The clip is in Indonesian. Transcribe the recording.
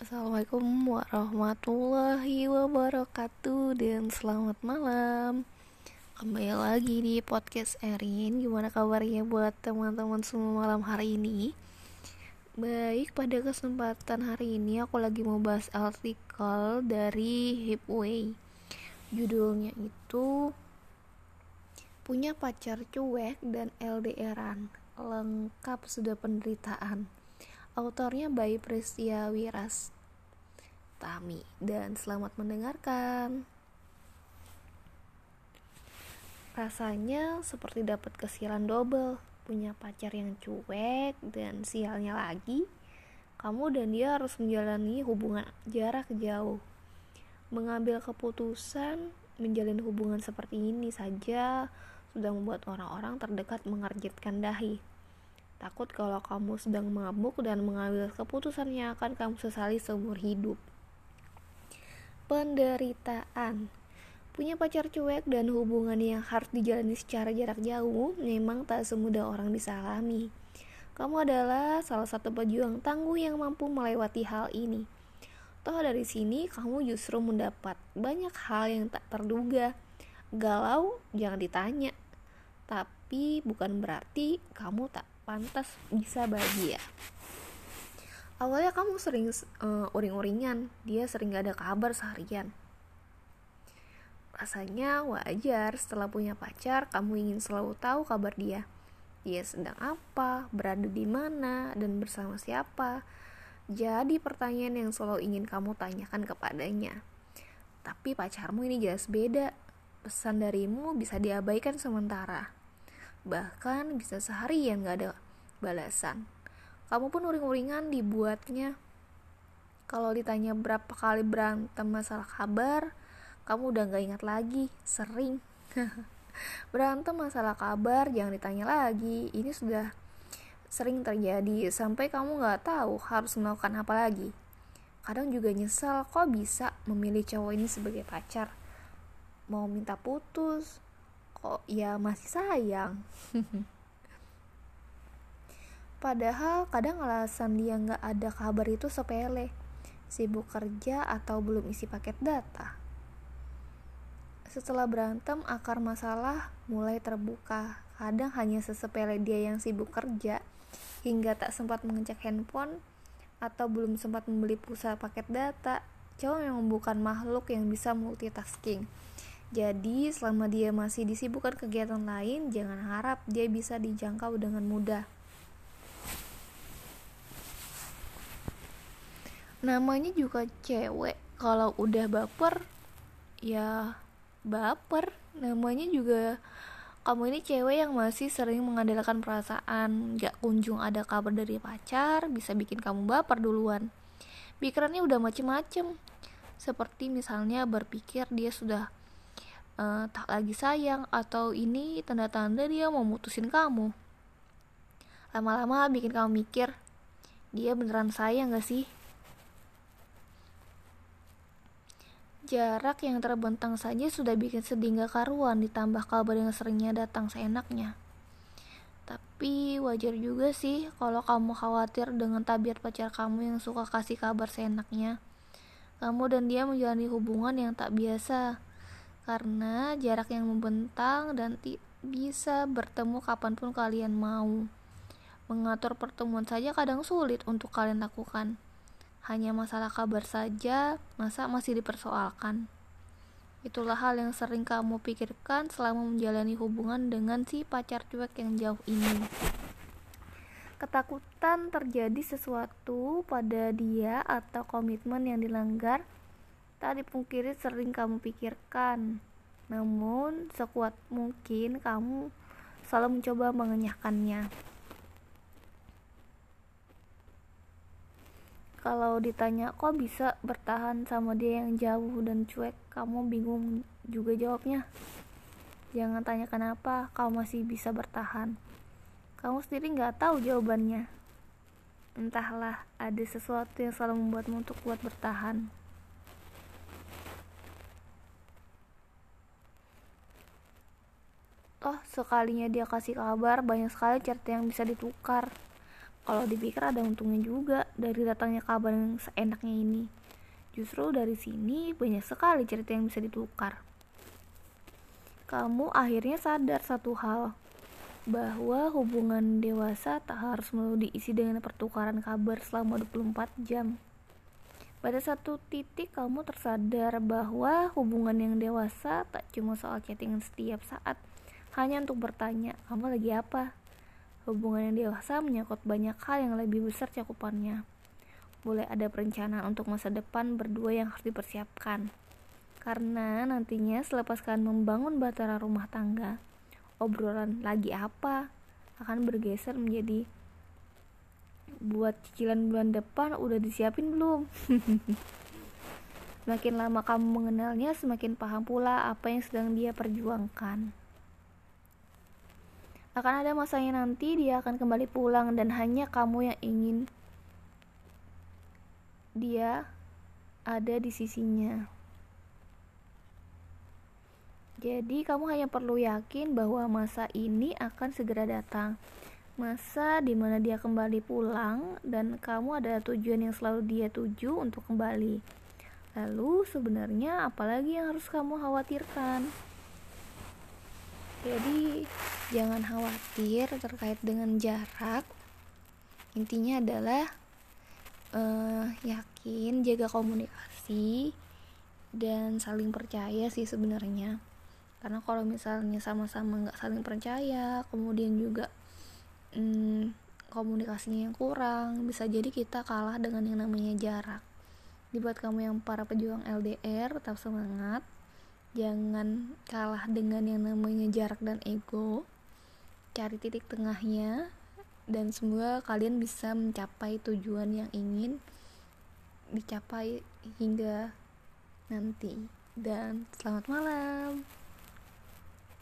Assalamualaikum warahmatullahi wabarakatuh Dan selamat malam. Kembali lagi di podcast Erin. Gimana kabarnya buat teman-teman semua malam hari ini? Baik, pada kesempatan hari ini aku lagi mau bahas artikel dari Hipway. Judulnya itu Punya pacar cuek dan LDRan Lengkap sudah penderitaan Autornya Bayi Prestia Wiras Tami dan selamat mendengarkan. Rasanya seperti dapat kesialan double, punya pacar yang cuek dan sialnya lagi, kamu dan dia harus menjalani hubungan jarak jauh. Mengambil keputusan menjalin hubungan seperti ini saja sudah membuat orang-orang terdekat mengerjitkan dahi. Takut kalau kamu sedang mabuk dan mengambil keputusan yang akan kamu sesali seumur hidup. Penderitaan Punya pacar cuek dan hubungan yang harus dijalani secara jarak jauh memang tak semudah orang bisa alami. Kamu adalah salah satu pejuang tangguh yang mampu melewati hal ini. Toh dari sini kamu justru mendapat banyak hal yang tak terduga. Galau jangan ditanya. Tapi bukan berarti kamu tak pantas bisa bahagia. Awalnya kamu sering uh, uring-uringan. Dia sering gak ada kabar seharian. Rasanya wajar. Setelah punya pacar kamu ingin selalu tahu kabar dia. Dia sedang apa berada di mana dan bersama siapa. Jadi pertanyaan yang selalu ingin kamu tanyakan kepadanya. Tapi pacarmu ini jelas beda. Pesan darimu bisa diabaikan sementara bahkan bisa seharian gak ada balasan. Kamu pun uring-uringan dibuatnya. Kalau ditanya berapa kali berantem masalah kabar kamu udah gak ingat lagi sering. Berantem masalah kabar jangan ditanya lagi. Ini sudah sering terjadi sampai kamu gak tahu harus melakukan apa lagi. Kadang juga nyesal kok bisa memilih cowok ini sebagai pacar. Mau minta putus kok ya masih sayang. Padahal kadang alasan dia nggak ada kabar itu sepele. Sibuk kerja atau belum isi paket data. Setelah berantem akar masalah mulai terbuka. Kadang hanya sesepele dia yang sibuk kerja hingga tak sempat mengecek handphone atau belum sempat membeli pulsa paket data. Cowok memang bukan makhluk yang bisa multitasking jadi, selama dia masih disibukkan kegiatan lain, jangan harap dia bisa dijangkau dengan mudah. Namanya juga cewek, kalau udah baper, ya baper. Namanya juga kamu ini cewek yang masih sering mengandalkan perasaan, gak kunjung ada kabar dari pacar, bisa bikin kamu baper duluan. Pikirannya udah macem-macem, seperti misalnya berpikir dia sudah uh, tak lagi sayang atau ini tanda-tanda dia mau mutusin kamu. Lama-lama bikin kamu mikir dia beneran sayang gak sih? Jarak yang terbentang saja sudah bikin sedih gak karuan ditambah kabar yang seringnya datang seenaknya. Tapi wajar juga sih kalau kamu khawatir dengan tabiat pacar kamu yang suka kasih kabar seenaknya. Kamu dan dia menjalani hubungan yang tak biasa karena jarak yang membentang dan bisa bertemu kapan pun kalian mau. Mengatur pertemuan saja kadang sulit untuk kalian lakukan. Hanya masalah kabar saja, masa masih dipersoalkan. Itulah hal yang sering kamu pikirkan selama menjalani hubungan dengan si pacar cuek yang jauh ini. Ketakutan terjadi sesuatu pada dia atau komitmen yang dilanggar Tak dipungkiri sering kamu pikirkan, namun sekuat mungkin kamu selalu mencoba mengenyahkannya. Kalau ditanya kok bisa bertahan sama dia yang jauh dan cuek, kamu bingung juga jawabnya. Jangan tanya kenapa kamu masih bisa bertahan. Kamu sendiri nggak tahu jawabannya. Entahlah, ada sesuatu yang selalu membuatmu untuk kuat bertahan. Toh sekalinya dia kasih kabar banyak sekali cerita yang bisa ditukar. Kalau dipikir ada untungnya juga dari datangnya kabar yang seenaknya ini. Justru dari sini banyak sekali cerita yang bisa ditukar. Kamu akhirnya sadar satu hal bahwa hubungan dewasa tak harus melulu diisi dengan pertukaran kabar selama 24 jam. Pada satu titik kamu tersadar bahwa hubungan yang dewasa tak cuma soal chattingan setiap saat, hanya untuk bertanya, kamu lagi apa? Hubungan yang dewasa menyangkut banyak hal yang lebih besar cakupannya. Boleh ada perencanaan untuk masa depan berdua yang harus dipersiapkan. Karena nantinya selepas kalian membangun batara rumah tangga, obrolan lagi apa akan bergeser menjadi buat cicilan bulan depan udah disiapin belum semakin lama kamu mengenalnya semakin paham pula apa yang sedang dia perjuangkan akan ada masanya nanti dia akan kembali pulang dan hanya kamu yang ingin dia ada di sisinya jadi kamu hanya perlu yakin bahwa masa ini akan segera datang masa di mana dia kembali pulang dan kamu ada tujuan yang selalu dia tuju untuk kembali. Lalu sebenarnya apalagi yang harus kamu khawatirkan? Jadi jangan khawatir terkait dengan jarak. Intinya adalah uh, yakin, jaga komunikasi dan saling percaya sih sebenarnya. Karena kalau misalnya sama-sama nggak saling percaya, kemudian juga hmm, komunikasinya yang kurang bisa jadi kita kalah dengan yang namanya jarak dibuat kamu yang para pejuang LDR tetap semangat jangan kalah dengan yang namanya jarak dan ego. Cari titik tengahnya dan semoga kalian bisa mencapai tujuan yang ingin dicapai hingga nanti. Dan selamat malam